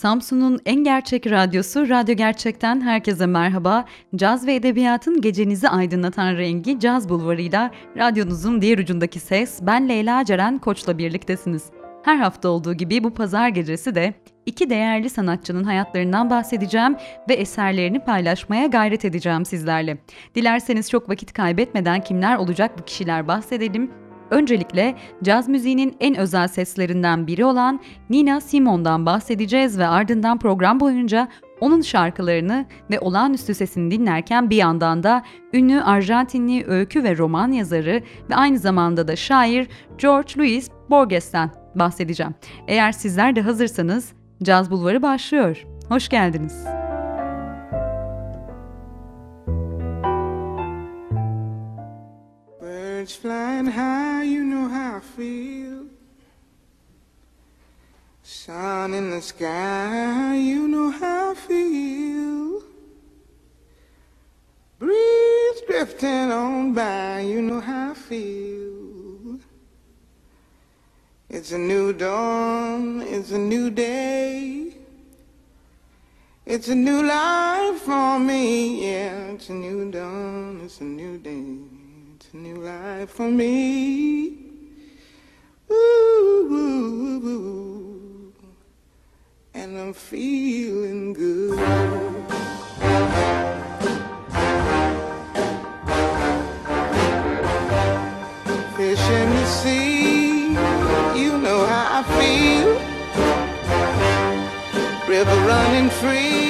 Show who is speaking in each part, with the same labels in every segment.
Speaker 1: Samsun'un en gerçek radyosu Radyo Gerçek'ten herkese merhaba. Caz ve edebiyatın gecenizi aydınlatan rengi Caz Bulvarı'yla radyonuzun diğer ucundaki ses ben Leyla Ceren Koç'la birliktesiniz. Her hafta olduğu gibi bu pazar gecesi de iki değerli sanatçının hayatlarından bahsedeceğim ve eserlerini paylaşmaya gayret edeceğim sizlerle. Dilerseniz çok vakit kaybetmeden kimler olacak bu kişiler bahsedelim Öncelikle caz müziğinin en özel seslerinden biri olan Nina Simone'dan bahsedeceğiz ve ardından program boyunca onun şarkılarını ve olağanüstü sesini dinlerken bir yandan da ünlü Arjantinli öykü ve roman yazarı ve aynı zamanda da şair George Louis Borges'ten bahsedeceğim. Eğer sizler de hazırsanız Caz Bulvarı başlıyor. Hoş geldiniz. Birds flying high, you know how I feel. Sun in the sky, you know how I feel. Breeze drifting on by, you know how I feel. It's a new dawn, it's a new day. It's a new life for me, a new life for me. Ooh, ooh, ooh, and I'm feeling good. Fish in the sea, you know how I feel. River running free,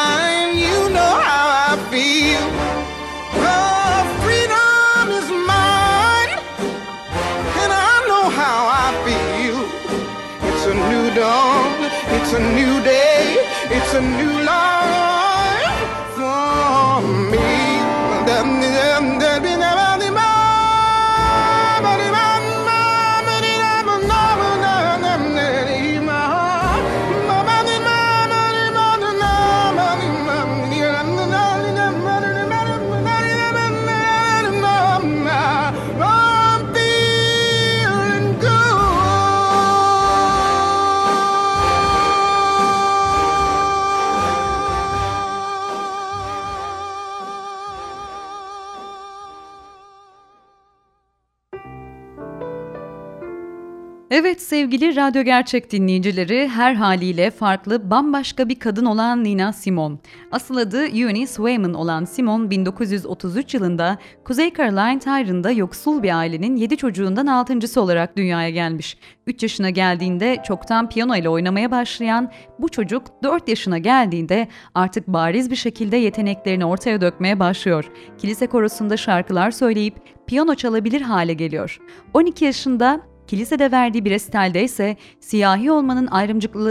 Speaker 1: It's a new day, it's a new life for me. Sevgili Radyo Gerçek dinleyicileri her haliyle farklı bambaşka bir kadın olan Nina Simone. Asıl adı Eunice Wayman olan Simone 1933 yılında Kuzey Caroline Tyron'da yoksul bir ailenin 7 çocuğundan 6.sı olarak dünyaya gelmiş. 3 yaşına geldiğinde çoktan piyano ile oynamaya başlayan bu çocuk 4 yaşına geldiğinde artık bariz bir şekilde yeteneklerini ortaya dökmeye başlıyor. Kilise korosunda şarkılar söyleyip piyano çalabilir hale geliyor. 12 yaşında
Speaker 2: kilisede verdiği bir resitalde ise siyahi olmanın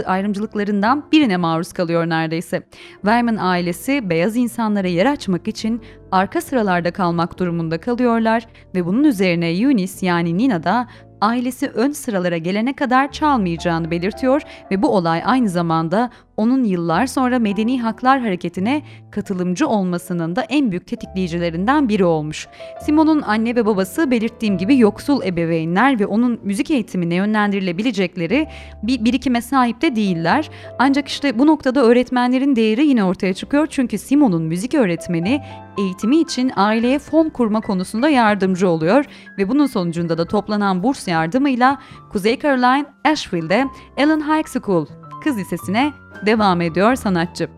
Speaker 2: ayrımcılıklarından birine maruz kalıyor neredeyse. Wyman ailesi beyaz insanlara yer açmak için arka sıralarda kalmak durumunda kalıyorlar ve bunun üzerine Eunice yani Nina da ailesi ön sıralara gelene kadar çalmayacağını belirtiyor ve bu olay aynı zamanda onun yıllar sonra Medeni Haklar Hareketi'ne katılımcı olmasının da en büyük tetikleyicilerinden biri olmuş. Simon'un anne ve babası belirttiğim gibi yoksul ebeveynler ve onun müzik eğitimine yönlendirilebilecekleri bir birikime sahip de değiller. Ancak işte bu noktada öğretmenlerin değeri yine ortaya çıkıyor çünkü Simon'un müzik öğretmeni eğitimi için aileye fon kurma konusunda yardımcı oluyor ve bunun sonucunda da toplanan burs yardımıyla Kuzey Caroline Asheville'de Allen High School kız lisesine devam ediyor sanatçı.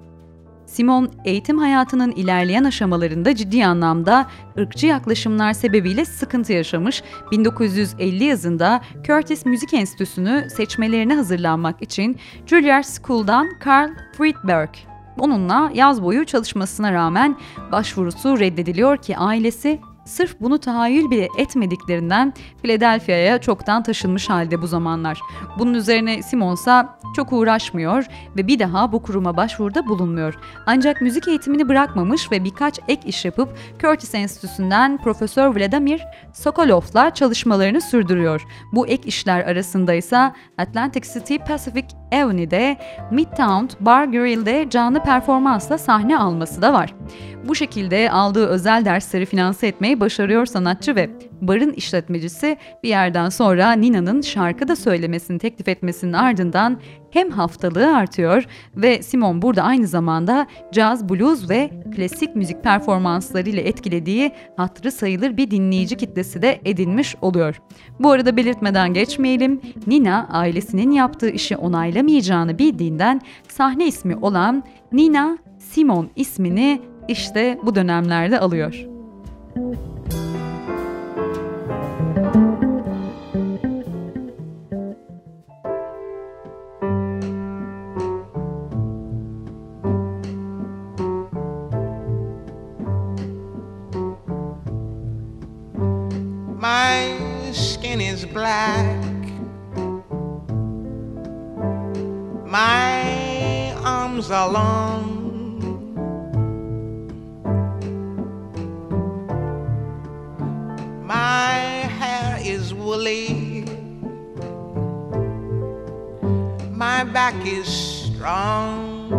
Speaker 2: Simon eğitim hayatının ilerleyen aşamalarında ciddi anlamda ırkçı yaklaşımlar sebebiyle sıkıntı yaşamış. 1950 yazında Curtis Müzik Enstitüsü'nü seçmelerine hazırlanmak için Juilliard School'dan Carl Friedberg onunla yaz boyu çalışmasına rağmen başvurusu reddediliyor ki ailesi Sırf bunu tahayyül bile etmediklerinden Philadelphia'ya çoktan taşınmış halde bu zamanlar. Bunun üzerine Simonsa çok uğraşmıyor ve bir daha bu kuruma başvuruda bulunmuyor. Ancak müzik eğitimini bırakmamış ve birkaç ek iş yapıp Curtis Enstitüsü'nden Profesör Vladimir Sokolov'la çalışmalarını sürdürüyor. Bu ek işler arasında ise Atlantic City Pacific Avenue'de Midtown Bar Grill'de canlı performansla sahne alması da var. Bu şekilde aldığı özel dersleri finanse etmeyi başarıyor sanatçı ve barın işletmecisi bir yerden sonra Nina'nın şarkı da söylemesini teklif etmesinin ardından hem haftalığı artıyor ve Simon burada aynı zamanda caz, blues ve klasik müzik performanslarıyla etkilediği hatırı sayılır bir dinleyici kitlesi de edinmiş oluyor. Bu arada belirtmeden geçmeyelim, Nina ailesinin yaptığı işi onaylamayacağını bildiğinden sahne ismi olan Nina Simon ismini işte bu dönemlerde alıyor. My skin is black. My arms are long. My back is strong,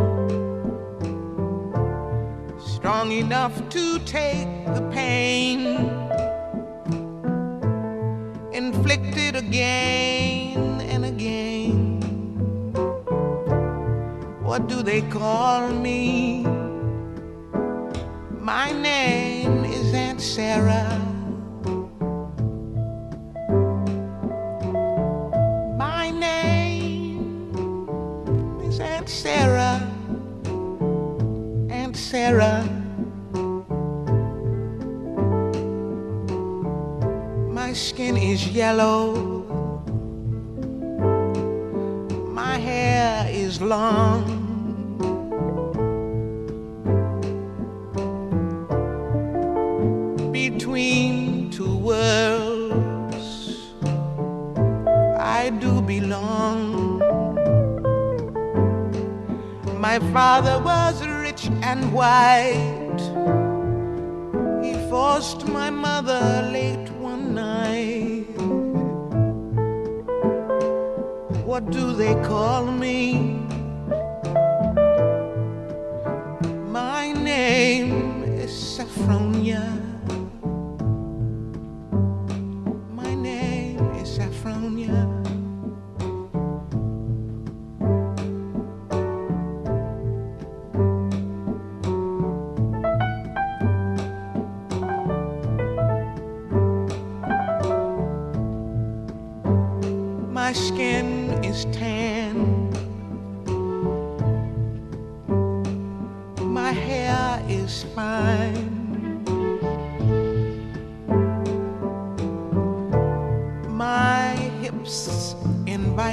Speaker 2: strong enough to take the pain inflicted again and again. What do they call me? My name is Aunt Sarah. My skin is yellow. My hair is long.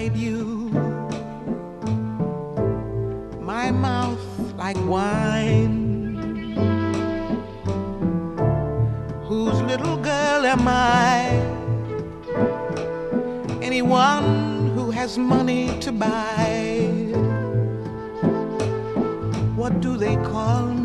Speaker 2: beside you. My mouth like wine. Whose little girl am I?
Speaker 1: Anyone who has money to buy. What do they call me?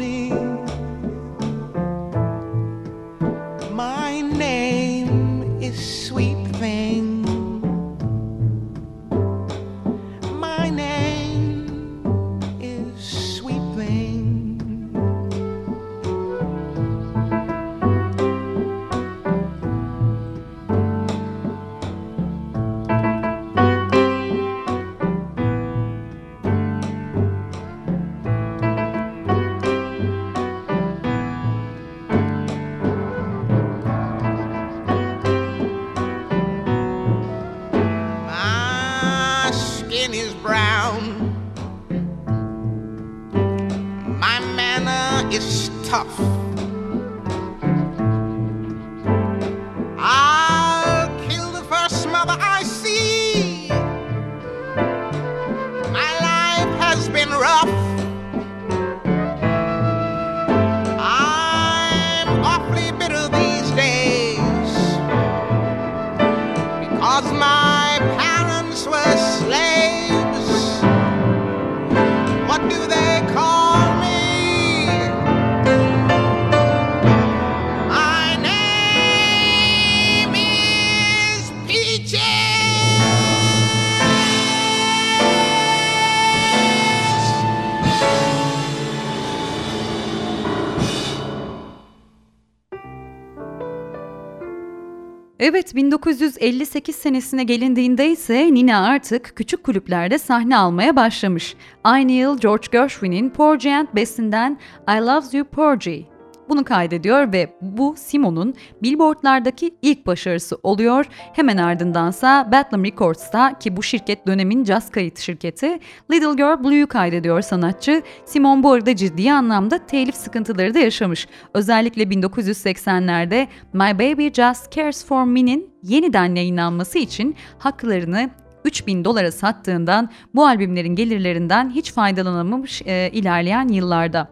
Speaker 2: Evet 1958 senesine gelindiğinde ise Nina artık küçük kulüplerde sahne almaya başlamış. Aynı yıl George Gershwin'in Porgy and Bess'иnden I Loves You Porgy bunu kaydediyor ve bu Simon'un Billboard'lardaki ilk başarısı oluyor. Hemen ardındansa Bedlam Records'ta ki bu şirket dönemin caz kayıt şirketi Little Girl Blue'yu kaydediyor sanatçı. Simon bu arada ciddi anlamda telif sıkıntıları da yaşamış. Özellikle 1980'lerde My Baby Just Cares For Me'nin yeniden yayınlanması için haklarını 3000 dolara sattığından bu albümlerin gelirlerinden hiç faydalanamamış e, ilerleyen yıllarda.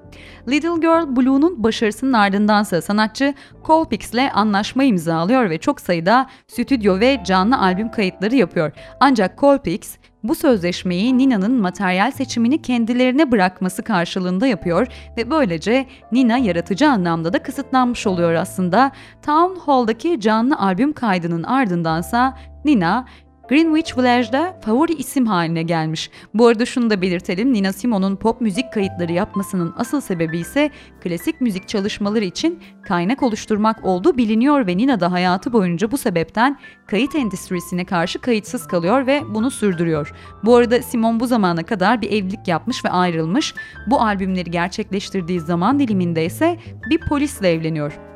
Speaker 2: Little Girl Blue'nun başarısının ardındansa sanatçı Colpix ile anlaşma imzalıyor ve çok sayıda stüdyo ve canlı albüm kayıtları yapıyor. Ancak Colpix bu sözleşmeyi Nina'nın materyal seçimini kendilerine bırakması karşılığında yapıyor ve böylece Nina yaratıcı anlamda da kısıtlanmış oluyor aslında. Town Hall'daki canlı albüm kaydının ardındansa Nina Greenwich Village'da favori isim haline gelmiş. Bu arada şunu da belirtelim, Nina Simone'un pop müzik kayıtları yapmasının asıl sebebi ise klasik müzik çalışmaları için kaynak oluşturmak olduğu biliniyor ve Nina da hayatı boyunca bu sebepten kayıt endüstrisine karşı kayıtsız kalıyor ve bunu sürdürüyor. Bu arada Simon bu zamana kadar bir evlilik yapmış ve ayrılmış. Bu albümleri gerçekleştirdiği zaman diliminde ise bir polisle evleniyor.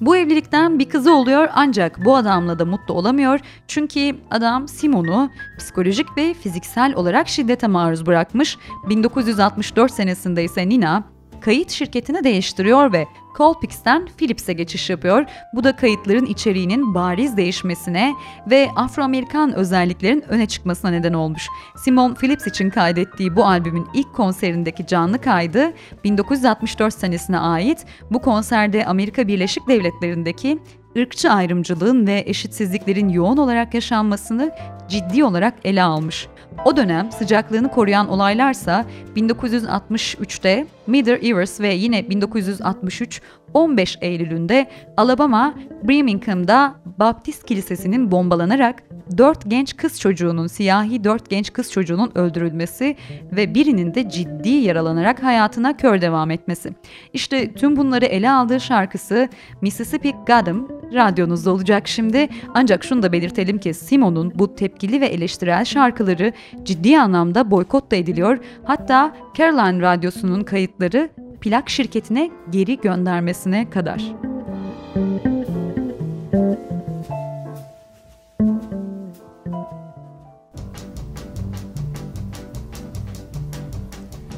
Speaker 2: Bu evlilikten bir kızı oluyor ancak bu adamla da mutlu olamıyor. Çünkü adam Simon'u psikolojik ve fiziksel olarak şiddete maruz bırakmış. 1964 senesinde ise Nina kayıt şirketini değiştiriyor ve Colpix'ten Philips'e geçiş yapıyor. Bu da kayıtların içeriğinin bariz değişmesine ve Afro-Amerikan özelliklerin öne çıkmasına neden olmuş. Simon Phillips için kaydettiği bu albümün ilk konserindeki canlı kaydı 1964 senesine ait. Bu konserde Amerika Birleşik Devletleri'ndeki ırkçı ayrımcılığın ve eşitsizliklerin yoğun olarak yaşanmasını ciddi olarak ele almış. O dönem sıcaklığını koruyan olaylarsa 1963'te Mother Evers ve yine 1963 15 Eylül'ünde Alabama Birmingham'da Baptist Kilisesi'nin bombalanarak 4 genç kız çocuğunun, siyahi 4 genç kız çocuğunun öldürülmesi ve birinin de ciddi yaralanarak hayatına kör devam etmesi. İşte tüm bunları ele aldığı şarkısı Mississippi Goddam radyonuzda olacak şimdi. Ancak şunu da belirtelim ki Simon'un bu tepkili ve eleştirel şarkıları ciddi anlamda boykot da ediliyor. Hatta Caroline Radyosu'nun kayıtları plak şirketine geri göndermesine kadar.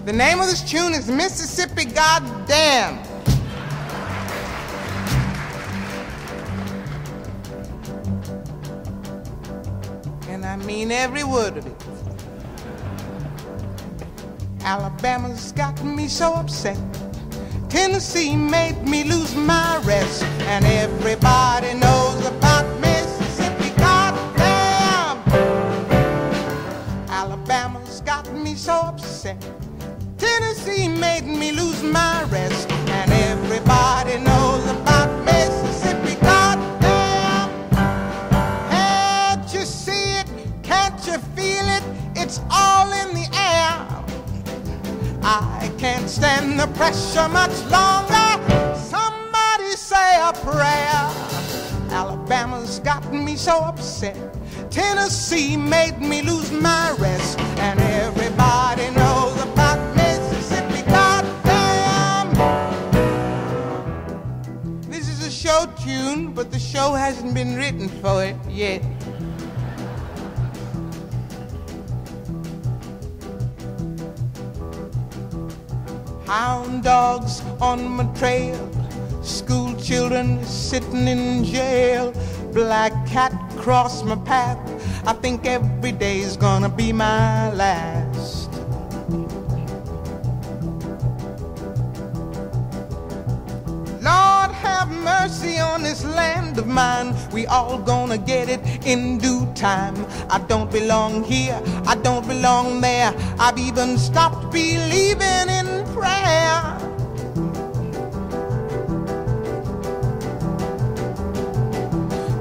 Speaker 1: The name of this tune is Mississippi Goddamn. And I mean every word of it. Alabama's got me so upset. Tennessee made me lose my rest. And everybody knows about Mississippi. Goddamn! Alabama's got me so upset. Tennessee made me lose my rest. And everybody knows about Mississippi. I can't stand the pressure much longer. Somebody say a prayer. Alabama's gotten me so upset. Tennessee made me lose my rest, and everybody knows about Mississippi. Goddamn! This is a show tune, but the show hasn't been written for it yet. Hound dogs on my trail, school children sitting in jail, black cat cross my path. I think every day's gonna be my last. Lord have mercy on this land of mine. We all gonna get it in due time. I don't belong here, I don't belong there. I've even stopped believing in prayer.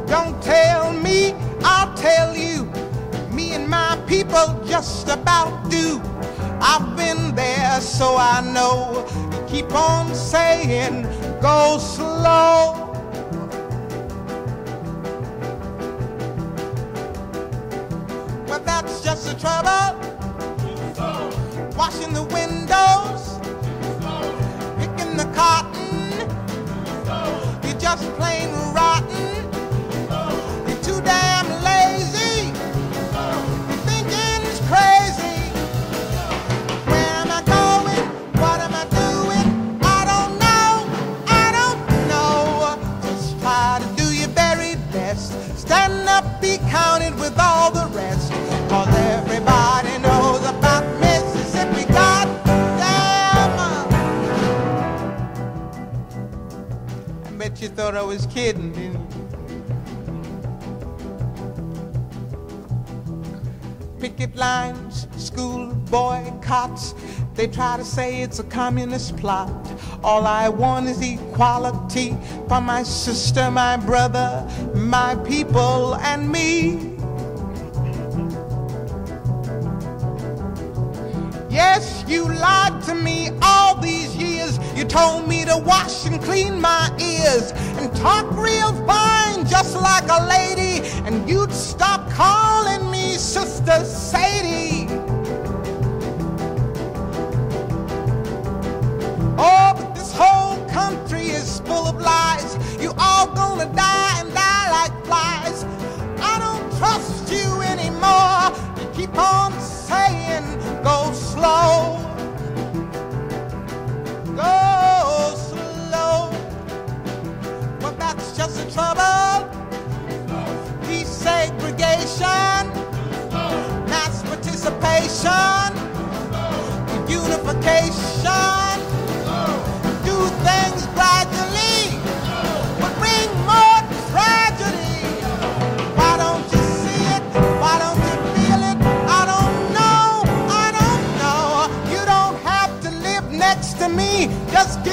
Speaker 1: Don't tell me, I'll tell you. Me and my people just about do. I've been there, so I know. Keep on saying, go slow. But that's just the trouble. Washing the windows, picking the cotton. You're just plain rotten. Thought I was kidding, picket lines, school boycotts. They try to say it's a communist plot. All I want is equality for my sister, my brother, my people, and me. Yes, you lied to me all these years. You told me to wash and clean my ears and talk real fine, just like a lady. And you'd stop calling me Sister Sadie. Oh, but this whole country is full of lies. You all gonna die and die like flies. I don't trust you anymore. You keep on saying, go slow. Trouble. Desegregation, mass participation, unification. Do things gradually, but bring more tragedy. Why don't you see it? Why don't you feel it? I don't know. I don't know. You don't have to live next to me. Just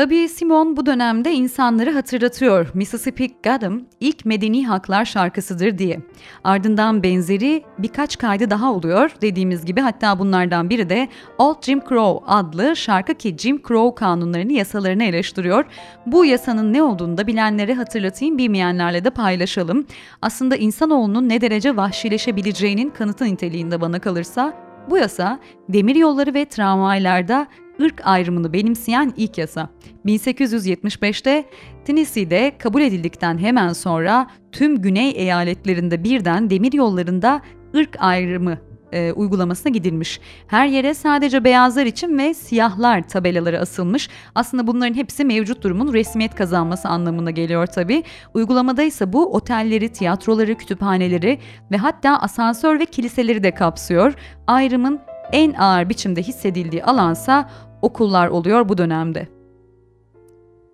Speaker 2: Tabii Simon bu dönemde insanları hatırlatıyor Mississippi Goddam ilk medeni haklar şarkısıdır diye. Ardından benzeri birkaç kaydı daha oluyor dediğimiz gibi hatta bunlardan biri de Old Jim Crow adlı şarkı ki Jim Crow kanunlarını yasalarını eleştiriyor. Bu yasanın ne olduğunu da bilenlere hatırlatayım bilmeyenlerle de paylaşalım. Aslında insanoğlunun ne derece vahşileşebileceğinin kanıtı niteliğinde bana kalırsa bu yasa demir yolları ve tramvaylarda ırk ayrımını benimseyen ilk yasa. 1875'te Tennessee'de kabul edildikten hemen sonra tüm güney eyaletlerinde birden demir yollarında ırk ayrımı e, uygulamasına gidilmiş. Her yere sadece beyazlar için ve siyahlar tabelaları asılmış. Aslında bunların hepsi mevcut durumun resmiyet kazanması anlamına geliyor tabi. Uygulamada ise bu otelleri, tiyatroları, kütüphaneleri ve hatta asansör ve kiliseleri de kapsıyor. Ayrımın en ağır biçimde hissedildiği alansa okullar oluyor bu dönemde.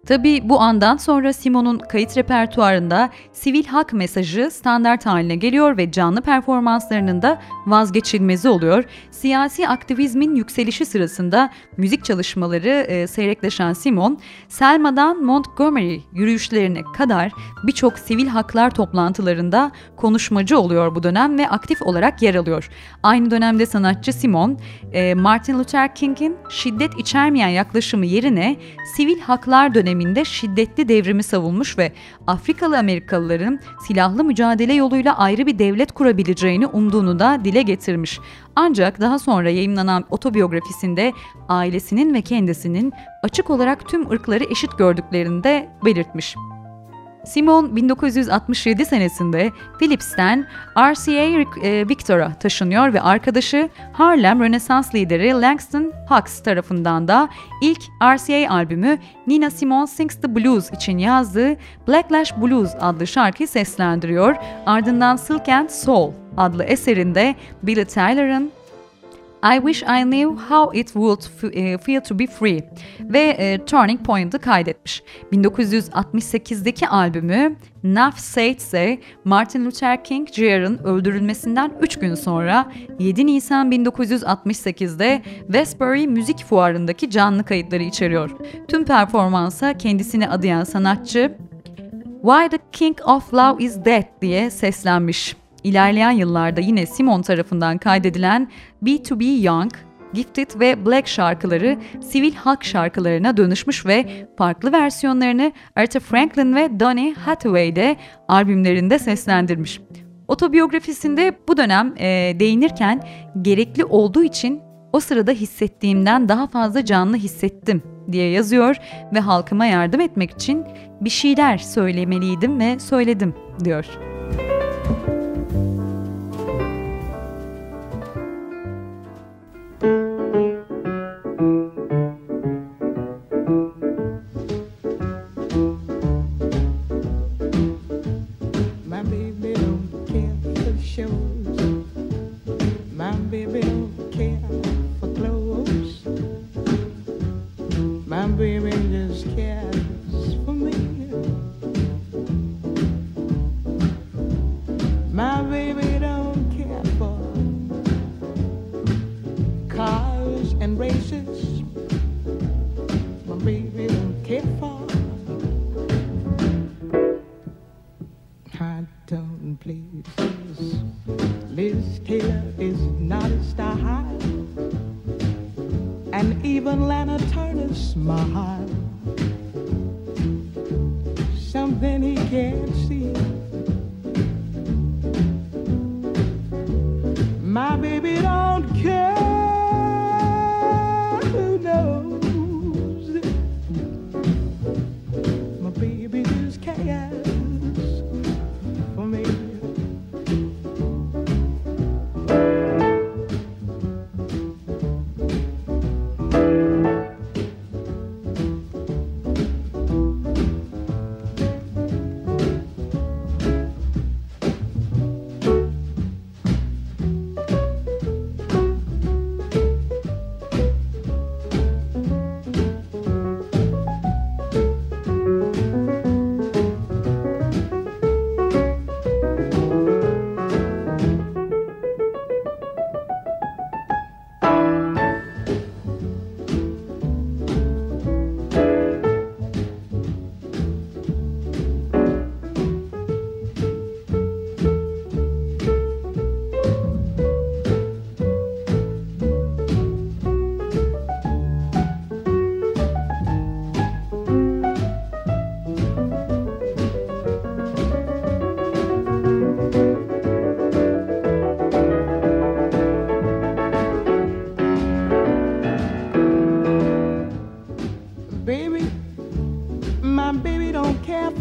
Speaker 2: Tabi bu andan sonra Simon'un kayıt repertuarında sivil hak mesajı standart haline geliyor ve canlı performanslarının da vazgeçilmezi oluyor. Siyasi aktivizmin yükselişi sırasında müzik çalışmaları e, seyrekleşen Simon, Selma'dan Montgomery yürüyüşlerine kadar birçok sivil haklar toplantılarında konuşmacı oluyor bu dönem ve aktif olarak yer alıyor. Aynı dönemde sanatçı Simon, e, Martin Luther King'in şiddet içermeyen yaklaşımı yerine sivil haklar döneminde şiddetli devrimi savunmuş ve Afrikalı Amerikalıların silahlı mücadele yoluyla ayrı bir devlet kurabileceğini umduğunu da dile getirmiş. Ancak daha sonra yayınlanan otobiyografisinde ailesinin ve kendisinin açık olarak tüm ırkları eşit gördüklerini de belirtmiş. Simon 1967 senesinde Phillips'ten RCA e, Victor'a taşınıyor ve arkadaşı Harlem Rönesans lideri Langston Hughes tarafından da ilk RCA albümü Nina Simone Sings the Blues için yazdığı Blacklash Blues adlı şarkıyı seslendiriyor. Ardından Silk and Soul adlı eserinde Billy Tyler'ın I Wish I Knew How It Would e, Feel to Be Free ve e, Turning Point'ı kaydetmiş. 1968'deki albümü Enough Said'se Martin Luther King Jr.'ın öldürülmesinden 3 gün sonra 7 Nisan 1968'de Westbury Müzik Fuarı'ndaki canlı kayıtları içeriyor. Tüm performansa kendisini adayan sanatçı Why the King of Love is Dead diye seslenmiş. İlerleyen yıllarda yine Simon tarafından kaydedilen Be To Be Young, Gifted ve Black şarkıları sivil halk şarkılarına dönüşmüş ve farklı versiyonlarını Aretha Franklin ve Donny Hathaway de albümlerinde seslendirmiş. Otobiyografisinde bu dönem e, değinirken gerekli olduğu için o sırada hissettiğimden daha fazla canlı hissettim diye yazıyor ve halkıma yardım etmek için bir şeyler söylemeliydim ve söyledim diyor.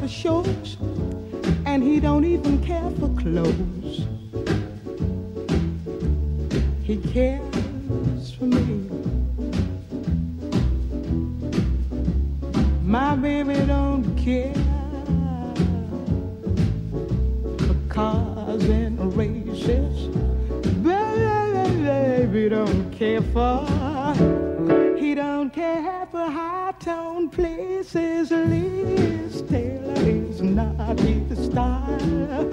Speaker 1: Shows, and he don't even care for clothes. He cares for me. My baby don't care for cars and races. Baby don't care for. He don't care for high tone places. Taylor not his style,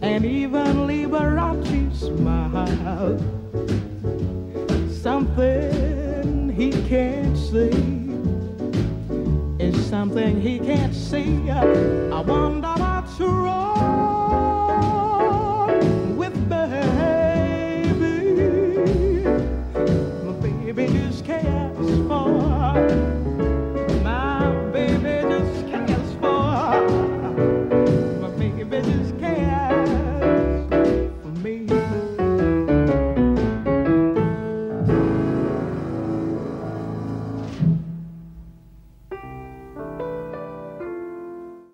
Speaker 1: and even Liberace smile. Something he can't see is something he can't see. I wonder what's wrong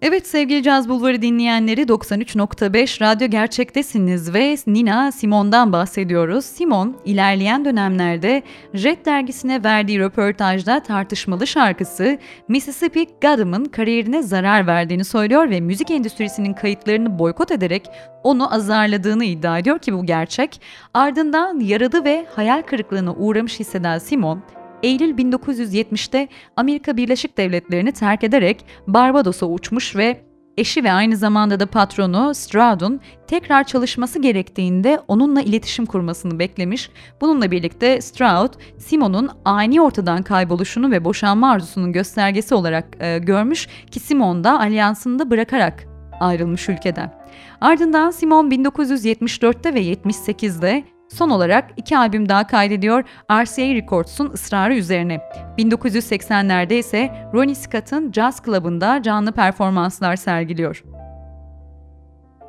Speaker 2: Evet sevgili Caz Bulvarı dinleyenleri 93.5 Radyo Gerçek'tesiniz ve Nina Simone'dan bahsediyoruz. Simon ilerleyen dönemlerde Jet dergisine verdiği röportajda tartışmalı şarkısı Mississippi Goddam'ın kariyerine zarar verdiğini söylüyor ve müzik endüstrisinin kayıtlarını boykot ederek onu azarladığını iddia ediyor ki bu gerçek. Ardından yaralı ve hayal kırıklığına uğramış hisseden Simon, Eylül 1970'te Amerika Birleşik Devletleri'ni terk ederek Barbados'a uçmuş ve eşi ve aynı zamanda da patronu Stroud'un tekrar çalışması gerektiğinde onunla iletişim kurmasını beklemiş. Bununla birlikte Stroud, Simon'un ani ortadan kayboluşunu ve boşanma arzusunun göstergesi olarak e, görmüş ki Simon da alyansını da bırakarak ayrılmış ülkeden. Ardından Simon 1974'te ve 78'de Son olarak iki albüm daha kaydediyor RCA Records'un ısrarı üzerine. 1980'lerde ise Ronnie Scott'ın Jazz Club'ında canlı performanslar sergiliyor.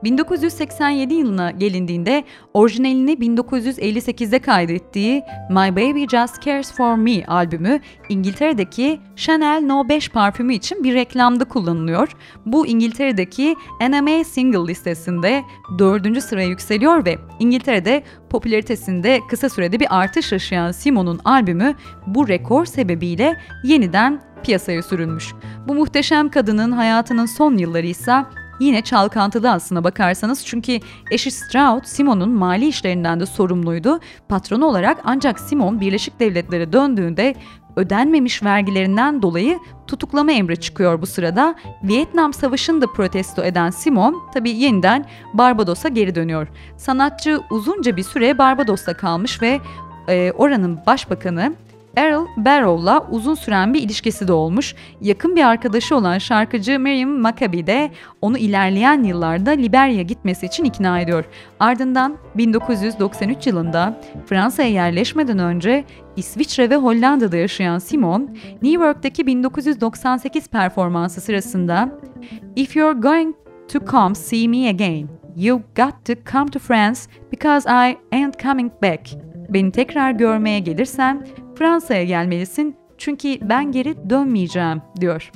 Speaker 2: 1987 yılına gelindiğinde orijinalini 1958'de kaydettiği My Baby Just Cares For Me albümü İngiltere'deki Chanel No 5 parfümü için bir reklamda kullanılıyor. Bu İngiltere'deki NMA single listesinde 4. sıraya yükseliyor ve İngiltere'de popülaritesinde kısa sürede bir artış yaşayan Simon'un albümü bu rekor sebebiyle yeniden piyasaya sürülmüş. Bu muhteşem kadının hayatının son yılları ise yine çalkantılı aslına bakarsanız çünkü eşi Stroud Simon'un mali işlerinden de sorumluydu. Patronu olarak ancak Simon Birleşik Devletlere döndüğünde ödenmemiş vergilerinden dolayı tutuklama emri çıkıyor bu sırada. Vietnam Savaşı'nı da protesto eden Simon tabi yeniden Barbados'a geri dönüyor. Sanatçı uzunca bir süre Barbados'ta kalmış ve e, oranın başbakanı Errol Barrow'la uzun süren bir ilişkisi de olmuş. Yakın bir arkadaşı olan şarkıcı Miriam Maccabi de onu ilerleyen yıllarda Liberya gitmesi için ikna ediyor. Ardından 1993 yılında Fransa'ya yerleşmeden önce İsviçre ve Hollanda'da yaşayan Simon, New York'taki 1998 performansı sırasında If you're going to come see me again, you got to come to France because I ain't coming back. Beni tekrar görmeye gelirsen Fransa'ya gelmelisin çünkü ben geri dönmeyeceğim diyor.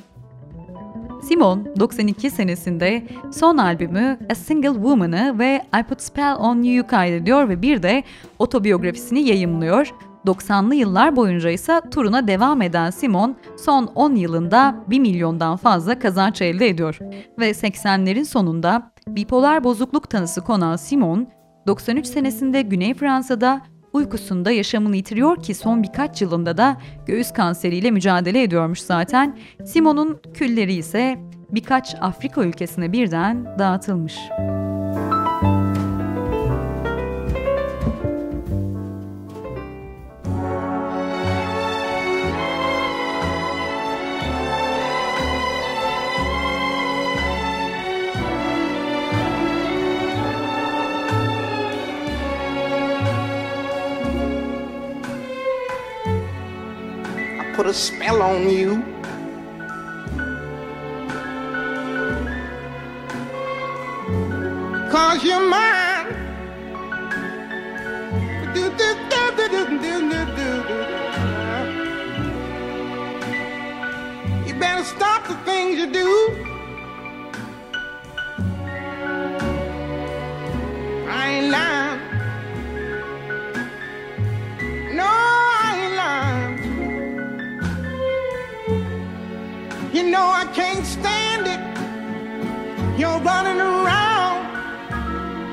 Speaker 2: Simon 92 senesinde son albümü A Single Woman'ı ve I Put Spell On You'yu kaydediyor ve bir de otobiyografisini yayımlıyor. 90'lı yıllar boyunca ise turuna devam eden Simon son 10 yılında 1 milyondan fazla kazanç elde ediyor. Ve 80'lerin sonunda bipolar bozukluk tanısı konan Simon, 93 senesinde Güney Fransa'da uykusunda yaşamını yitiriyor ki son birkaç yılında da göğüs kanseriyle mücadele ediyormuş zaten. Simon'un külleri ise birkaç Afrika ülkesine birden dağıtılmış.
Speaker 1: put a spell on you. Cause you're mine. Do, do, do, you better stop the things you do. I ain't lying. You know I can't stand it. You're running around.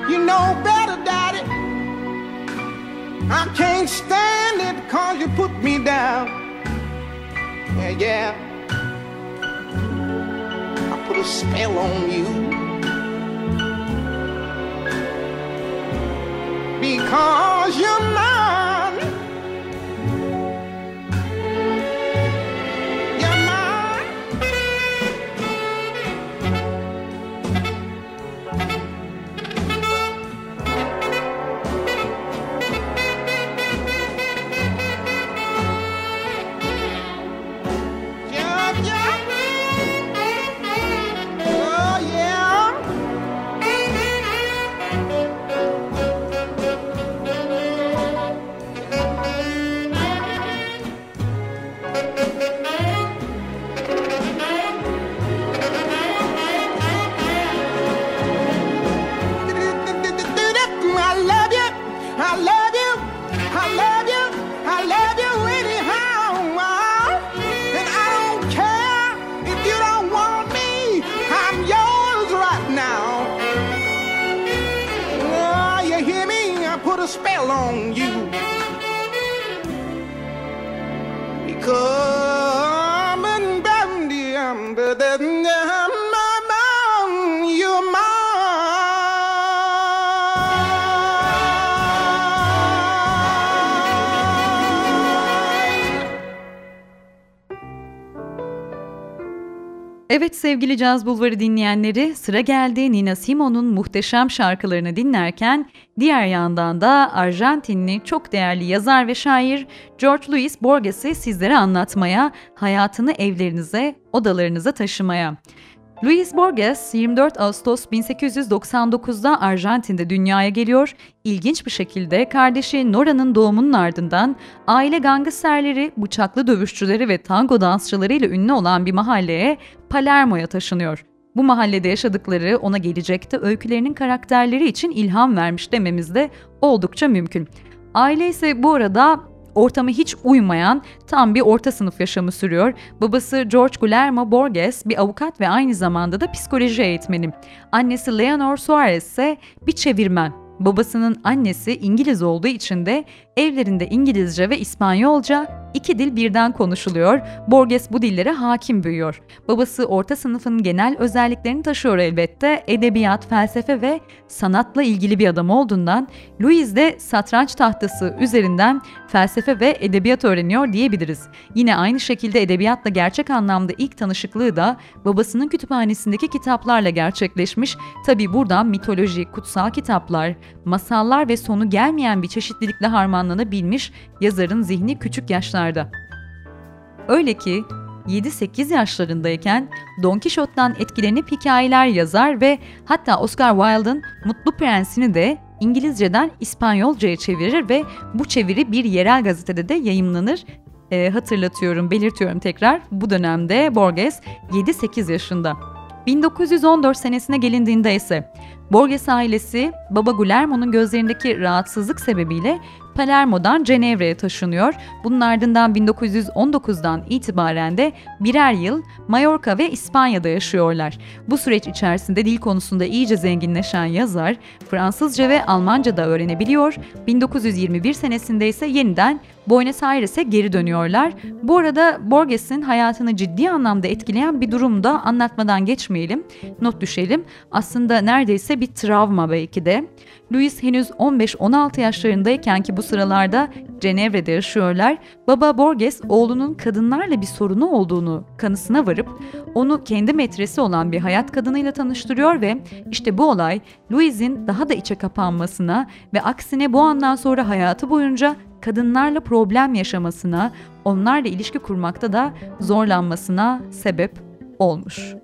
Speaker 1: You know better, Daddy. I can't stand it cause you put me down. Yeah, yeah. I put a spell on you. because you're mine.
Speaker 2: Evet sevgili Caz Bulvarı dinleyenleri sıra geldi Nina Simone'un muhteşem şarkılarını dinlerken diğer yandan da Arjantinli çok değerli yazar ve şair George Luis Borges'i sizlere anlatmaya, hayatını evlerinize, odalarınıza taşımaya. Luis Borges 24 Ağustos 1899'da Arjantin'de dünyaya geliyor. İlginç bir şekilde kardeşi Nora'nın doğumunun ardından aile gangsterleri, bıçaklı dövüşçüleri ve tango dansçılarıyla ünlü olan bir mahalleye Palermo'ya taşınıyor. Bu mahallede yaşadıkları ona gelecekte öykülerinin karakterleri için ilham vermiş dememiz de oldukça mümkün. Aile ise bu arada ortamı hiç uymayan tam bir orta sınıf yaşamı sürüyor. Babası George Guillermo Borges bir avukat ve aynı zamanda da psikoloji eğitmeni. Annesi Leonor Suarez ise bir çevirmen. Babasının annesi İngiliz olduğu için de evlerinde İngilizce ve İspanyolca iki dil birden konuşuluyor. Borges bu dillere hakim büyüyor. Babası orta sınıfın genel özelliklerini taşıyor elbette. Edebiyat, felsefe ve sanatla ilgili bir adam olduğundan Louis de satranç tahtası üzerinden felsefe ve edebiyat öğreniyor diyebiliriz. Yine aynı şekilde edebiyatla gerçek anlamda ilk tanışıklığı da babasının kütüphanesindeki kitaplarla gerçekleşmiş. Tabi buradan mitoloji, kutsal kitaplar, masallar ve sonu gelmeyen bir çeşitlilikle harmanlanabilmiş yazarın zihni küçük yaşlarda. Öyle ki 7-8 yaşlarındayken Don Quixote'dan etkilenip hikayeler yazar ve hatta Oscar Wilde'ın Mutlu Prensini de İngilizceden İspanyolcaya çevirir ve bu çeviri bir yerel gazetede de yayımlanır. Ee, hatırlatıyorum, belirtiyorum tekrar. Bu dönemde Borges 7-8 yaşında. 1914 senesine gelindiğinde ise Borges ailesi baba Guillermo'nun gözlerindeki rahatsızlık sebebiyle Palermo'dan Cenevre'ye taşınıyor. Bunun ardından 1919'dan itibaren de birer yıl Mallorca ve İspanya'da yaşıyorlar. Bu süreç içerisinde dil konusunda iyice zenginleşen yazar Fransızca ve Almanca da öğrenebiliyor. 1921 senesinde ise yeniden Buenos Aires'e geri dönüyorlar. Bu arada Borges'in hayatını ciddi anlamda etkileyen bir durum da anlatmadan geçmeyelim. Not düşelim. Aslında neredeyse bir travma belki de. Louis henüz 15-16 yaşlarındayken ki bu sıralarda Cenevre'de yaşıyorlar. Baba Borges oğlunun kadınlarla bir sorunu olduğunu kanısına varıp onu kendi metresi olan bir hayat kadınıyla tanıştırıyor ve işte bu olay Louis'in daha da içe kapanmasına ve aksine bu andan sonra hayatı boyunca kadınlarla problem yaşamasına, onlarla ilişki kurmakta da zorlanmasına sebep olmuş.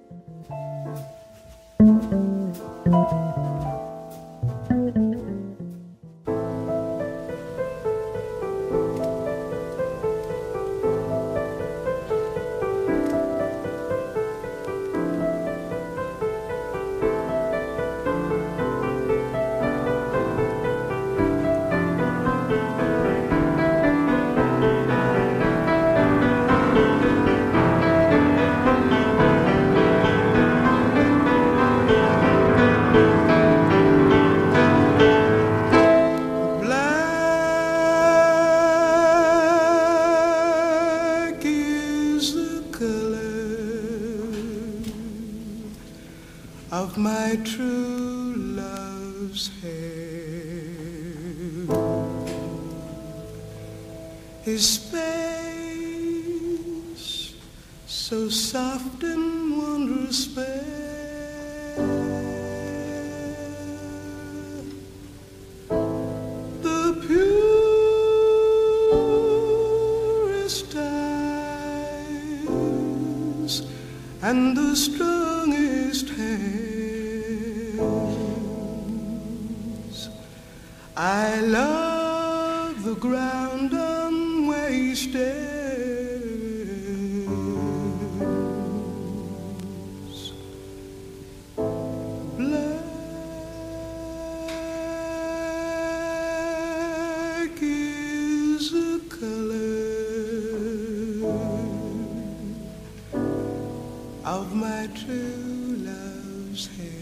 Speaker 1: My true love's hair,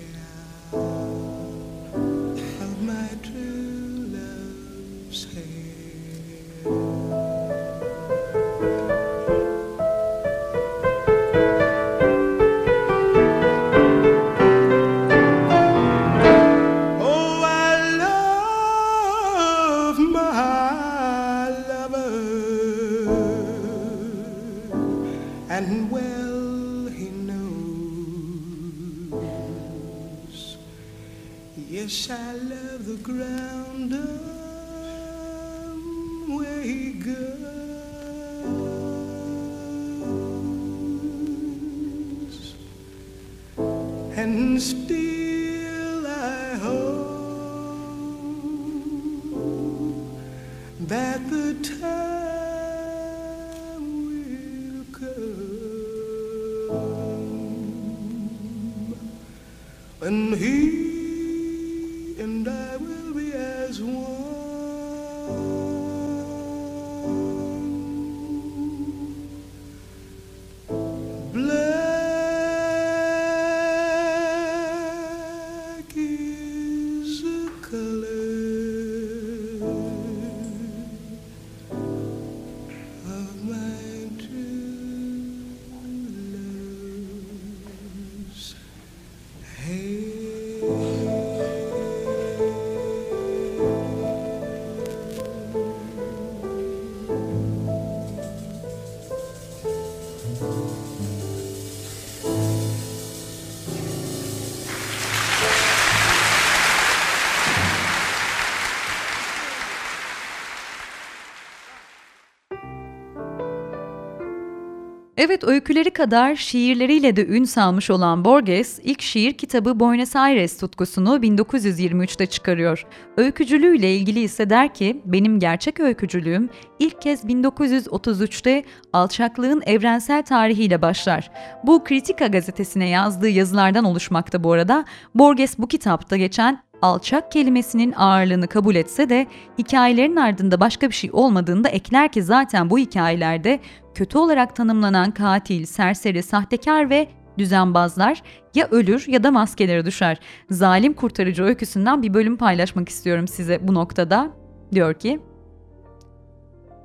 Speaker 2: Evet öyküleri kadar şiirleriyle de ün salmış olan Borges ilk şiir kitabı Buenos Aires tutkusunu 1923'te çıkarıyor. Öykücülüğüyle ilgili ise der ki benim gerçek öykücülüğüm ilk kez 1933'te alçaklığın evrensel tarihiyle başlar. Bu Kritika gazetesine yazdığı yazılardan oluşmakta bu arada. Borges bu kitapta geçen alçak kelimesinin ağırlığını kabul etse de hikayelerin ardında başka bir şey olmadığını da ekler ki zaten bu hikayelerde kötü olarak tanımlanan katil, serseri, sahtekar ve düzenbazlar ya ölür ya da maskelere düşer. Zalim kurtarıcı öyküsünden bir bölüm paylaşmak istiyorum size bu noktada. Diyor ki,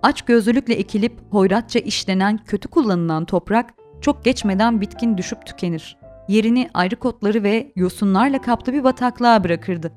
Speaker 2: Aç gözlülükle ekilip hoyratça işlenen kötü kullanılan toprak çok geçmeden bitkin düşüp tükenir. Yerini ayrık otları ve yosunlarla kaplı bir bataklığa bırakırdı.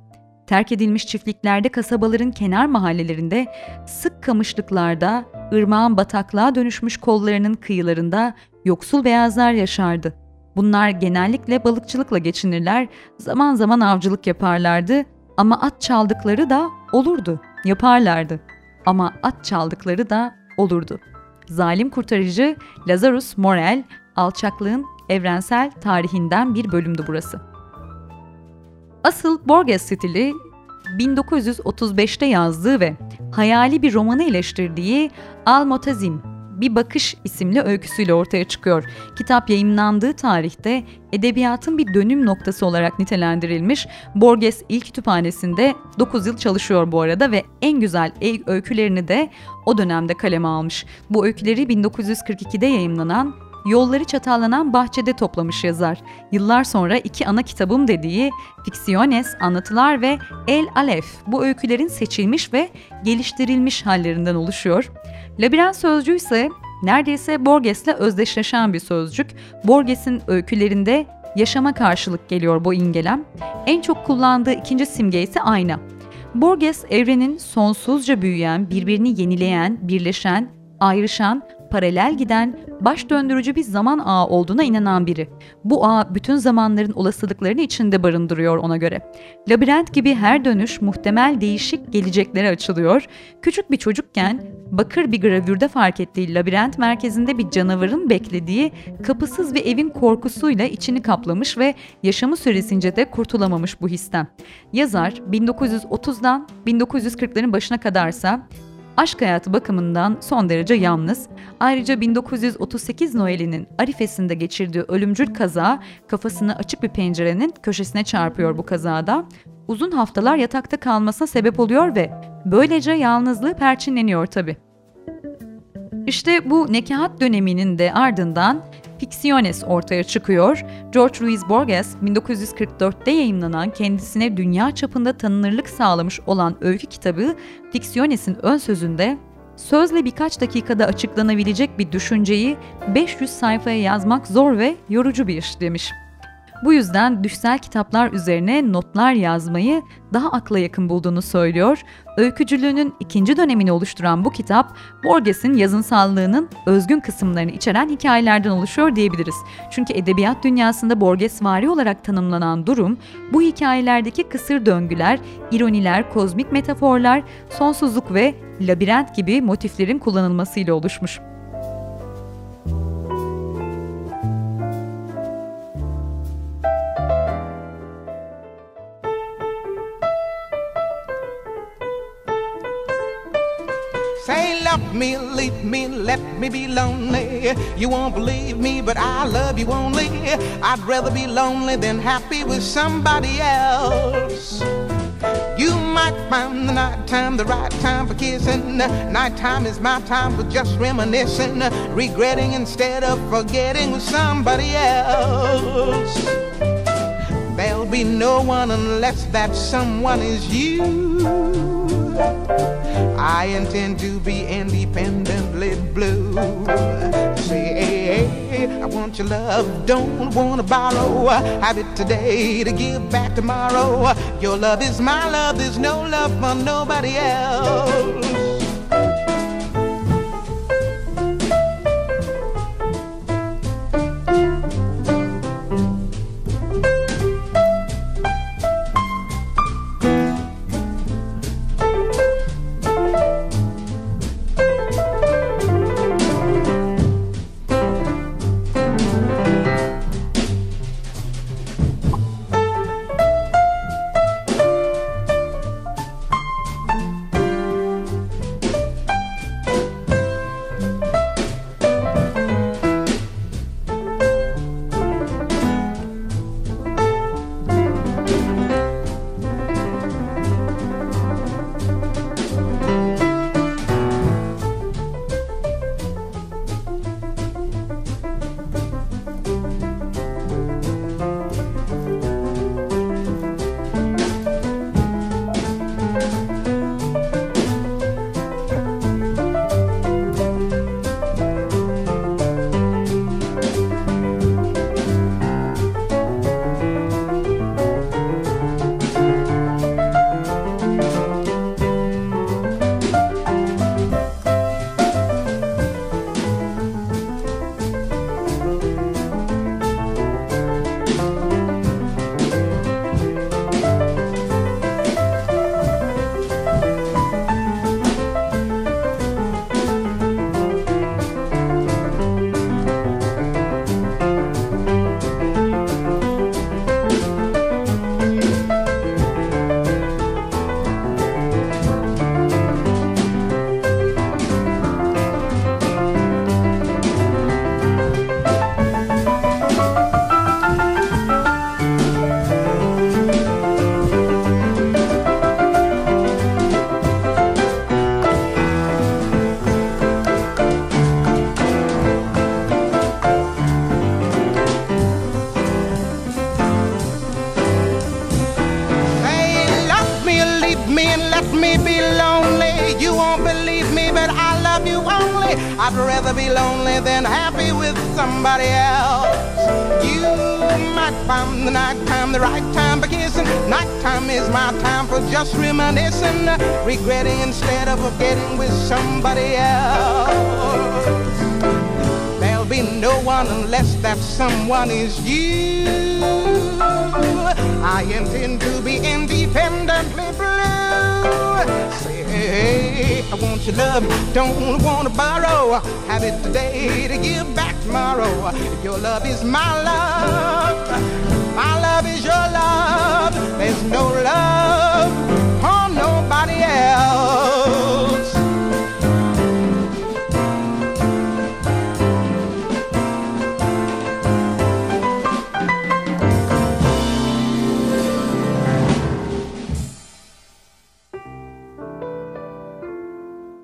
Speaker 2: Terk edilmiş çiftliklerde kasabaların kenar mahallelerinde, sık kamışlıklarda, ırmağın bataklığa dönüşmüş kollarının kıyılarında yoksul beyazlar yaşardı. Bunlar genellikle balıkçılıkla geçinirler, zaman zaman avcılık yaparlardı ama at çaldıkları da olurdu, yaparlardı. Ama at çaldıkları da olurdu. Zalim kurtarıcı Lazarus Morel, alçaklığın evrensel tarihinden bir bölümdü burası. Asıl Borges stili 1935'te yazdığı ve hayali bir romanı eleştirdiği Al-Motazim, Bir Bakış isimli öyküsüyle ortaya çıkıyor. Kitap yayımlandığı tarihte edebiyatın bir dönüm noktası olarak nitelendirilmiş. Borges ilk kütüphanesinde 9 yıl çalışıyor bu arada ve en güzel öykülerini de o dönemde kaleme almış. Bu öyküleri 1942'de yayımlanan Yolları çatallanan bahçede toplamış yazar. Yıllar sonra iki ana kitabım dediği Ficciones, Anlatılar ve El Alef bu öykülerin seçilmiş ve geliştirilmiş hallerinden oluşuyor. Labirent sözcüğü ise neredeyse Borges'le özdeşleşen bir sözcük. Borges'in öykülerinde yaşama karşılık geliyor bu imgelem. En çok kullandığı ikinci simge ise ayna. Borges evrenin sonsuzca büyüyen, birbirini yenileyen, birleşen, ayrışan, paralel giden, baş döndürücü bir zaman ağı olduğuna inanan biri. Bu ağ bütün zamanların olasılıklarını içinde barındırıyor ona göre. Labirent gibi her dönüş muhtemel değişik geleceklere açılıyor. Küçük bir çocukken bakır bir gravürde fark ettiği labirent merkezinde bir canavarın beklediği kapısız bir evin korkusuyla içini kaplamış ve yaşamı süresince de kurtulamamış bu histen. Yazar 1930'dan 1940'ların başına kadarsa Aşk hayatı bakımından son derece yalnız. Ayrıca 1938 Noel'inin Arifes'inde geçirdiği ölümcül kaza kafasını açık bir pencerenin köşesine çarpıyor bu kazada. Uzun haftalar yatakta kalmasına sebep oluyor ve böylece yalnızlığı perçinleniyor tabi. İşte bu nekahat döneminin de ardından Ficciones ortaya çıkıyor. George Louis Borges 1944'te yayımlanan kendisine dünya çapında tanınırlık sağlamış olan öykü kitabı Ficciones'in ön sözünde sözle birkaç dakikada açıklanabilecek bir düşünceyi 500 sayfaya yazmak zor ve yorucu bir iş demiş. Bu yüzden düşsel kitaplar üzerine notlar yazmayı daha akla yakın bulduğunu söylüyor. Öykücülüğünün ikinci dönemini oluşturan bu kitap, Borges'in yazınsallığının özgün kısımlarını içeren hikayelerden oluşuyor diyebiliriz. Çünkü edebiyat dünyasında Borges vari olarak tanımlanan durum, bu hikayelerdeki kısır döngüler, ironiler, kozmik metaforlar, sonsuzluk ve labirent gibi motiflerin kullanılmasıyla oluşmuş.
Speaker 1: Leave me, let me be lonely. You won't believe me, but I love you only. I'd rather be lonely than happy with somebody else. You might find the night time the right time for kissing. Nighttime is my time for just reminiscing, regretting instead of forgetting with somebody else. There'll be no one unless that someone is you. I intend to be independently blue. Say, hey, hey, I want your love, don't wanna borrow. Have it today to give back tomorrow. Your love is my love, there's no love for nobody else. The night time the right time for kissing. Nighttime is my time for just reminiscing, regretting instead of forgetting with somebody else. There'll be no one unless that someone is you. I intend to be independently blue. Say, hey, I want your love, don't want to borrow. Have it today to give back tomorrow. Your love is my love, love is your love. There's no love for nobody else.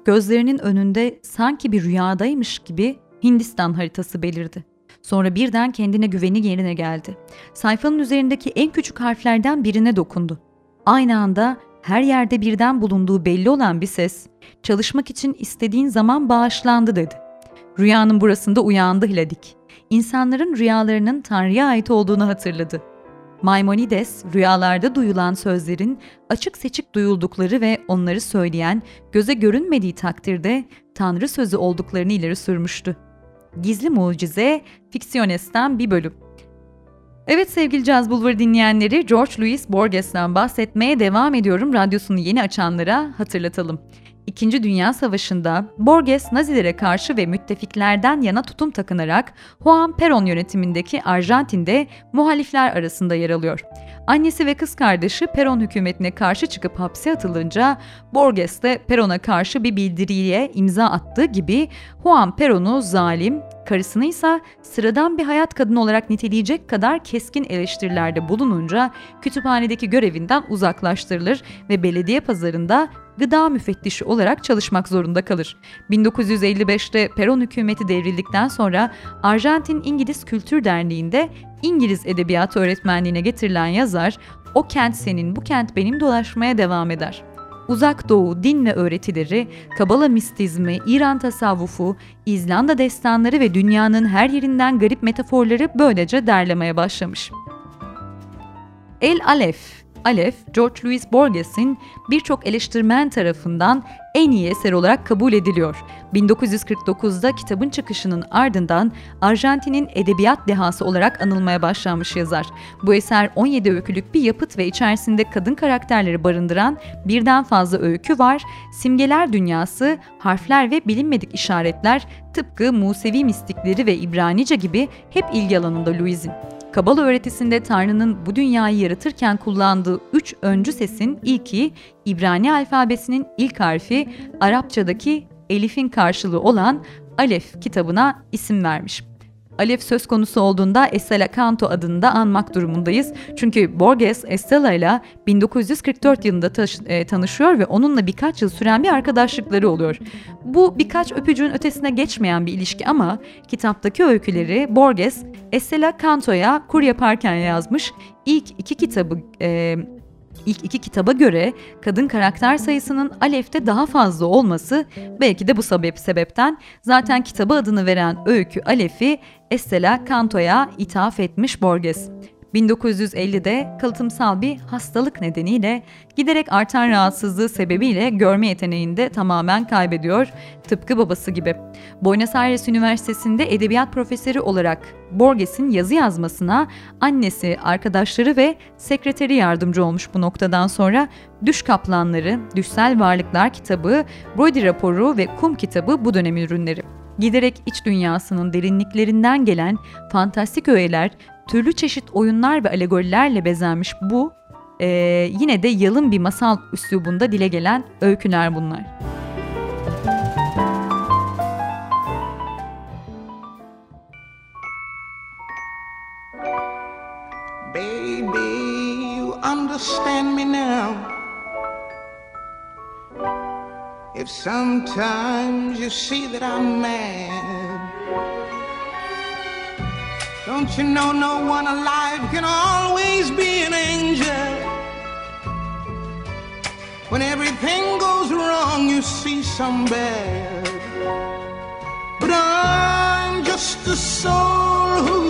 Speaker 2: Gözlerinin önünde sanki bir rüyadaymış gibi Hindistan haritası belirdi. Sonra birden kendine güveni yerine geldi. Sayfanın üzerindeki en küçük harflerden birine dokundu. Aynı anda her yerde birden bulunduğu belli olan bir ses, çalışmak için istediğin zaman bağışlandı dedi. Rüyanın burasında uyandı Hiladik. İnsanların rüyalarının Tanrı'ya ait olduğunu hatırladı. Maimonides, rüyalarda duyulan sözlerin açık seçik duyuldukları ve onları söyleyen, göze görünmediği takdirde Tanrı sözü olduklarını ileri sürmüştü. Gizli Mucize, Fiksiyones'ten bir bölüm. Evet sevgili Caz Bulvarı dinleyenleri, George Louis Borges'ten bahsetmeye devam ediyorum. Radyosunu yeni açanlara hatırlatalım. İkinci Dünya Savaşı'nda Borges Nazilere karşı ve müttefiklerden yana tutum takınarak Juan Perón yönetimindeki Arjantin'de muhalifler arasında yer alıyor. Annesi ve kız kardeşi Perón hükümetine karşı çıkıp hapse atılınca Borges de Perón'a karşı bir bildiriye imza attığı gibi Juan Perón'u zalim, karısını ise sıradan bir hayat kadını olarak niteleyecek kadar keskin eleştirilerde bulununca kütüphanedeki görevinden uzaklaştırılır ve belediye pazarında gıda müfettişi olarak çalışmak zorunda kalır. 1955'te Perón hükümeti devrildikten sonra Arjantin İngiliz Kültür Derneği'nde İngiliz edebiyatı öğretmenliğine getirilen yazar, o kent senin, bu kent benim dolaşmaya devam eder. Uzak Doğu din ve öğretileri, Kabala mistizmi, İran tasavvufu, İzlanda destanları ve dünyanın her yerinden garip metaforları böylece derlemeye başlamış. El Alef Aleph, George Louis Borges'in birçok eleştirmen tarafından en iyi eser olarak kabul ediliyor. 1949'da kitabın çıkışının ardından Arjantin'in edebiyat dehası olarak anılmaya başlanmış yazar. Bu eser 17 öykülük bir yapıt ve içerisinde kadın karakterleri barındıran birden fazla öykü var. Simgeler dünyası, harfler ve bilinmedik işaretler tıpkı Musevi mistikleri ve İbranice gibi hep ilgi alanında Louis'in. Kabala öğretisinde Tanrı'nın bu dünyayı yaratırken kullandığı üç öncü sesin ilki İbrani alfabesinin ilk harfi Arapçadaki elifin karşılığı olan Alef kitabına isim vermiş. Alef söz konusu olduğunda Estela Canto adını da anmak durumundayız. Çünkü Borges Estela ile 1944 yılında taş, e, tanışıyor ve onunla birkaç yıl süren bir arkadaşlıkları oluyor. Bu birkaç öpücüğün ötesine geçmeyen bir ilişki ama kitaptaki öyküleri Borges Estela Canto'ya kur yaparken yazmış. İlk iki kitabı e, İlk iki kitaba göre kadın karakter sayısının Alef'te daha fazla olması belki de bu sebep sebepten zaten kitaba adını veren öykü Alef'i Estela Canto'ya ithaf etmiş Borges. 1950'de kalıtımsal bir hastalık nedeniyle giderek artan rahatsızlığı sebebiyle görme yeteneğini de tamamen kaybediyor, tıpkı babası gibi. Buenos Aires Üniversitesi'nde edebiyat profesörü olarak Borges'in yazı yazmasına annesi, arkadaşları ve sekreteri yardımcı olmuş bu noktadan sonra Düş Kaplanları, Düşsel Varlıklar kitabı, Brody raporu ve Kum kitabı bu dönem ürünleri giderek iç dünyasının derinliklerinden gelen fantastik öğeler türlü çeşit oyunlar ve alegorilerle bezenmiş bu e, yine de yalın bir masal üslubunda dile gelen öyküler bunlar.
Speaker 1: Understand me now. If sometimes you see that I'm mad, don't you know no one alive can always be an angel? When everything goes wrong, you see some bad. But I'm just a soul whose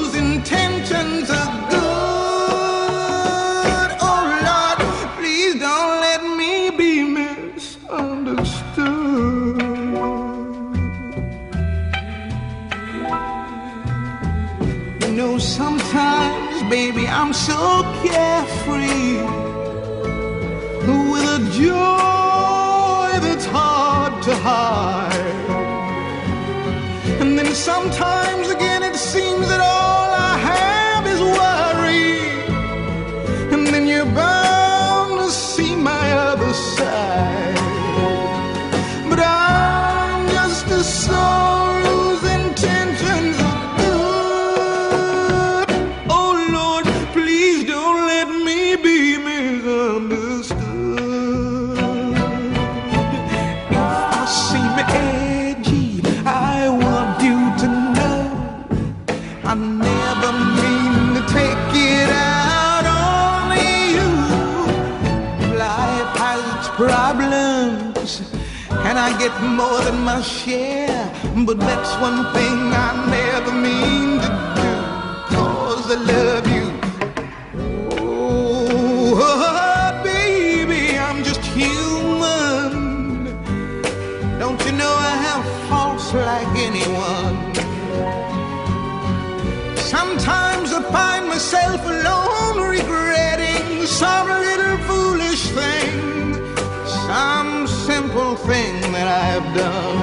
Speaker 1: I'm so carefree my share. But that's one thing I never mean to do, cause I love you. Oh, baby, I'm just human. Don't you know I have faults like anyone? Sometimes I find myself alone regretting some little foolish thing, some simple thing that I've done.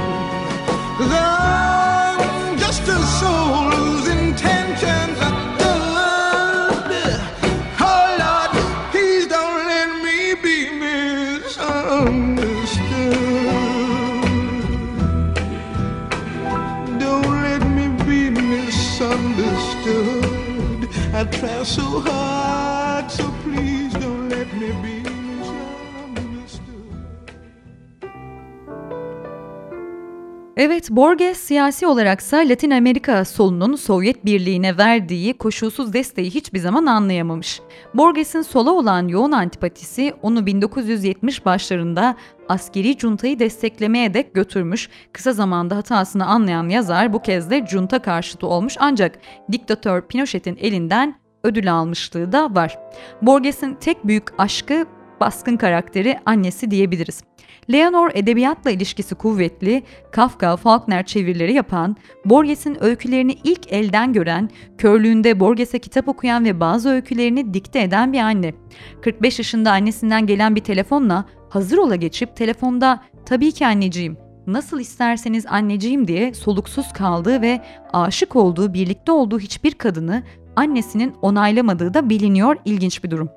Speaker 2: Evet, Borges siyasi olaraksa Latin Amerika solunun Sovyet Birliği'ne verdiği koşulsuz desteği hiçbir zaman anlayamamış. Borges'in sola olan yoğun antipatisi onu 1970 başlarında askeri cuntayı desteklemeye dek götürmüş. Kısa zamanda hatasını anlayan yazar bu kez de junta karşıtı olmuş ancak diktatör Pinochet'in elinden ödül almışlığı da var. Borges'in tek büyük aşkı baskın karakteri annesi diyebiliriz. Leonor edebiyatla ilişkisi kuvvetli, Kafka, Faulkner çevirileri yapan, Borges'in öykülerini ilk elden gören, körlüğünde Borges'e kitap okuyan ve bazı öykülerini dikte eden bir anne. 45 yaşında annesinden gelen bir telefonla hazır ola geçip telefonda tabii ki anneciğim, nasıl isterseniz anneciğim diye soluksuz kaldığı ve aşık olduğu, birlikte olduğu hiçbir kadını annesinin onaylamadığı da biliniyor ilginç bir durum.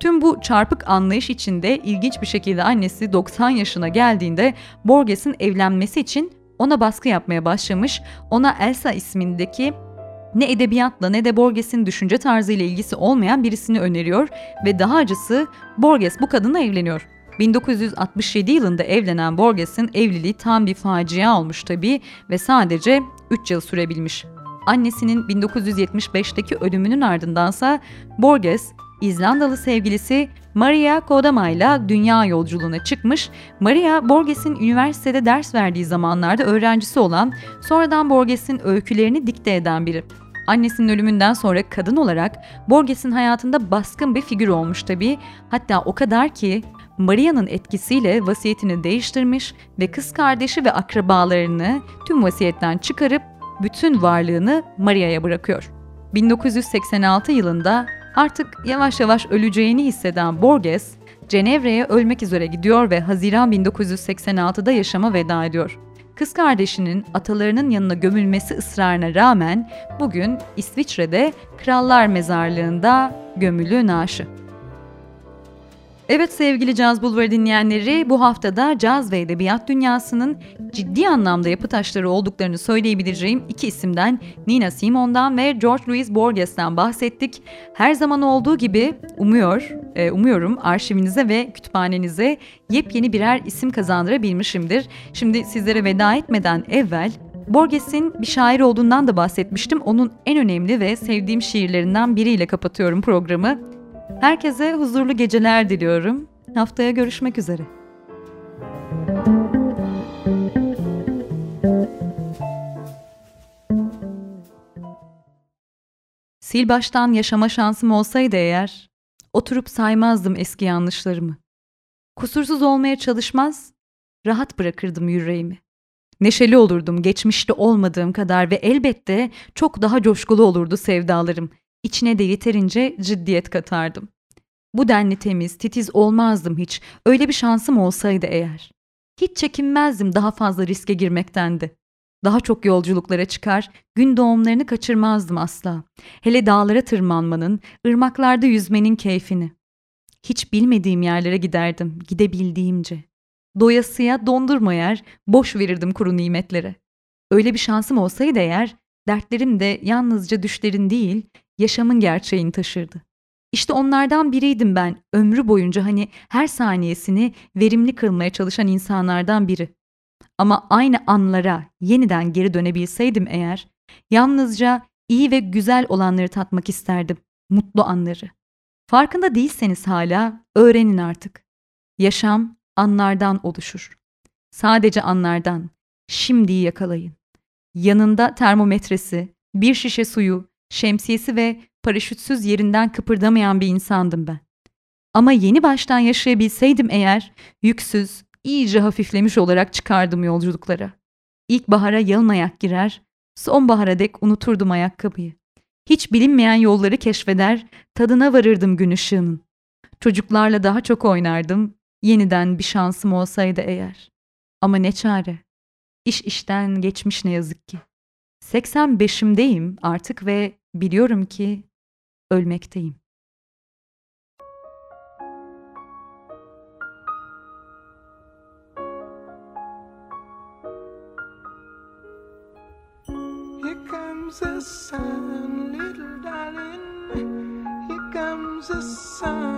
Speaker 2: Tüm bu çarpık anlayış içinde ilginç bir şekilde annesi 90 yaşına geldiğinde Borges'in evlenmesi için ona baskı yapmaya başlamış. Ona Elsa ismindeki ne edebiyatla ne de Borges'in düşünce tarzıyla ilgisi olmayan birisini öneriyor ve daha acısı Borges bu kadınla evleniyor. 1967 yılında evlenen Borges'in evliliği tam bir facia olmuş tabii ve sadece 3 yıl sürebilmiş. Annesinin 1975'teki ölümünün ardındansa Borges İzlandalı sevgilisi Maria Kodama ile dünya yolculuğuna çıkmış. Maria, Borges'in üniversitede ders verdiği zamanlarda öğrencisi olan, sonradan Borges'in öykülerini dikte eden biri. Annesinin ölümünden sonra kadın olarak Borges'in hayatında baskın bir figür olmuş tabii. Hatta o kadar ki Maria'nın etkisiyle vasiyetini değiştirmiş ve kız kardeşi ve akrabalarını tüm vasiyetten çıkarıp bütün varlığını Maria'ya bırakıyor. 1986 yılında Artık yavaş yavaş öleceğini hisseden Borges, Cenevre'ye ölmek üzere gidiyor ve Haziran 1986'da yaşama veda ediyor. Kız kardeşinin atalarının yanına gömülmesi ısrarına rağmen bugün İsviçre'de Krallar Mezarlığı'nda gömülü naaşı. Evet sevgili Caz Bulvarı dinleyenleri bu haftada caz ve edebiyat dünyasının ciddi anlamda yapı taşları olduklarını söyleyebileceğim iki isimden Nina Simone'dan ve George Louis Borges'ten bahsettik. Her zaman olduğu gibi umuyor, e, umuyorum arşivinize ve kütüphanenize yepyeni birer isim kazandırabilmişimdir. Şimdi sizlere veda etmeden evvel Borges'in bir şair olduğundan da bahsetmiştim. Onun en önemli ve sevdiğim şiirlerinden biriyle kapatıyorum programı. Herkese huzurlu geceler diliyorum. Haftaya görüşmek üzere. Sil baştan yaşama şansım olsaydı eğer, oturup saymazdım eski yanlışlarımı. Kusursuz olmaya çalışmaz, rahat bırakırdım yüreğimi. Neşeli olurdum geçmişte olmadığım kadar ve elbette çok daha coşkulu olurdu sevdalarım. İçine de yeterince ciddiyet katardım. Bu denli temiz, titiz olmazdım hiç. Öyle bir şansım olsaydı eğer. Hiç çekinmezdim daha fazla riske girmekten de. Daha çok yolculuklara çıkar, gün doğumlarını kaçırmazdım asla. Hele dağlara tırmanmanın, ırmaklarda yüzmenin keyfini. Hiç bilmediğim yerlere giderdim, gidebildiğimce. Doyasıya dondurma yer, boş verirdim kuru nimetlere. Öyle bir şansım olsaydı eğer, dertlerim de yalnızca düşlerin değil, yaşamın gerçeğini taşırdı. İşte onlardan biriydim ben, ömrü boyunca hani her saniyesini verimli kılmaya çalışan insanlardan biri. Ama aynı anlara yeniden geri dönebilseydim eğer, yalnızca iyi ve güzel olanları tatmak isterdim, mutlu anları. Farkında değilseniz hala öğrenin artık. Yaşam anlardan oluşur. Sadece anlardan. Şimdiyi yakalayın. Yanında termometresi, bir şişe suyu, şemsiyesi ve paraşütsüz yerinden kıpırdamayan bir insandım ben. Ama yeni baştan yaşayabilseydim eğer, yüksüz, iyice hafiflemiş olarak çıkardım yolculuklara. İlkbahara yalın ayak girer, sonbahara dek unuturdum ayakkabıyı. Hiç bilinmeyen yolları keşfeder, tadına varırdım gün ışığının. Çocuklarla daha çok oynardım, yeniden bir şansım olsaydı eğer. Ama ne çare. İş işten geçmiş ne yazık ki. 85'imdeyim artık ve biliyorum ki ölmekteyim.
Speaker 1: Here comes the sun, little darling. Here comes the sun.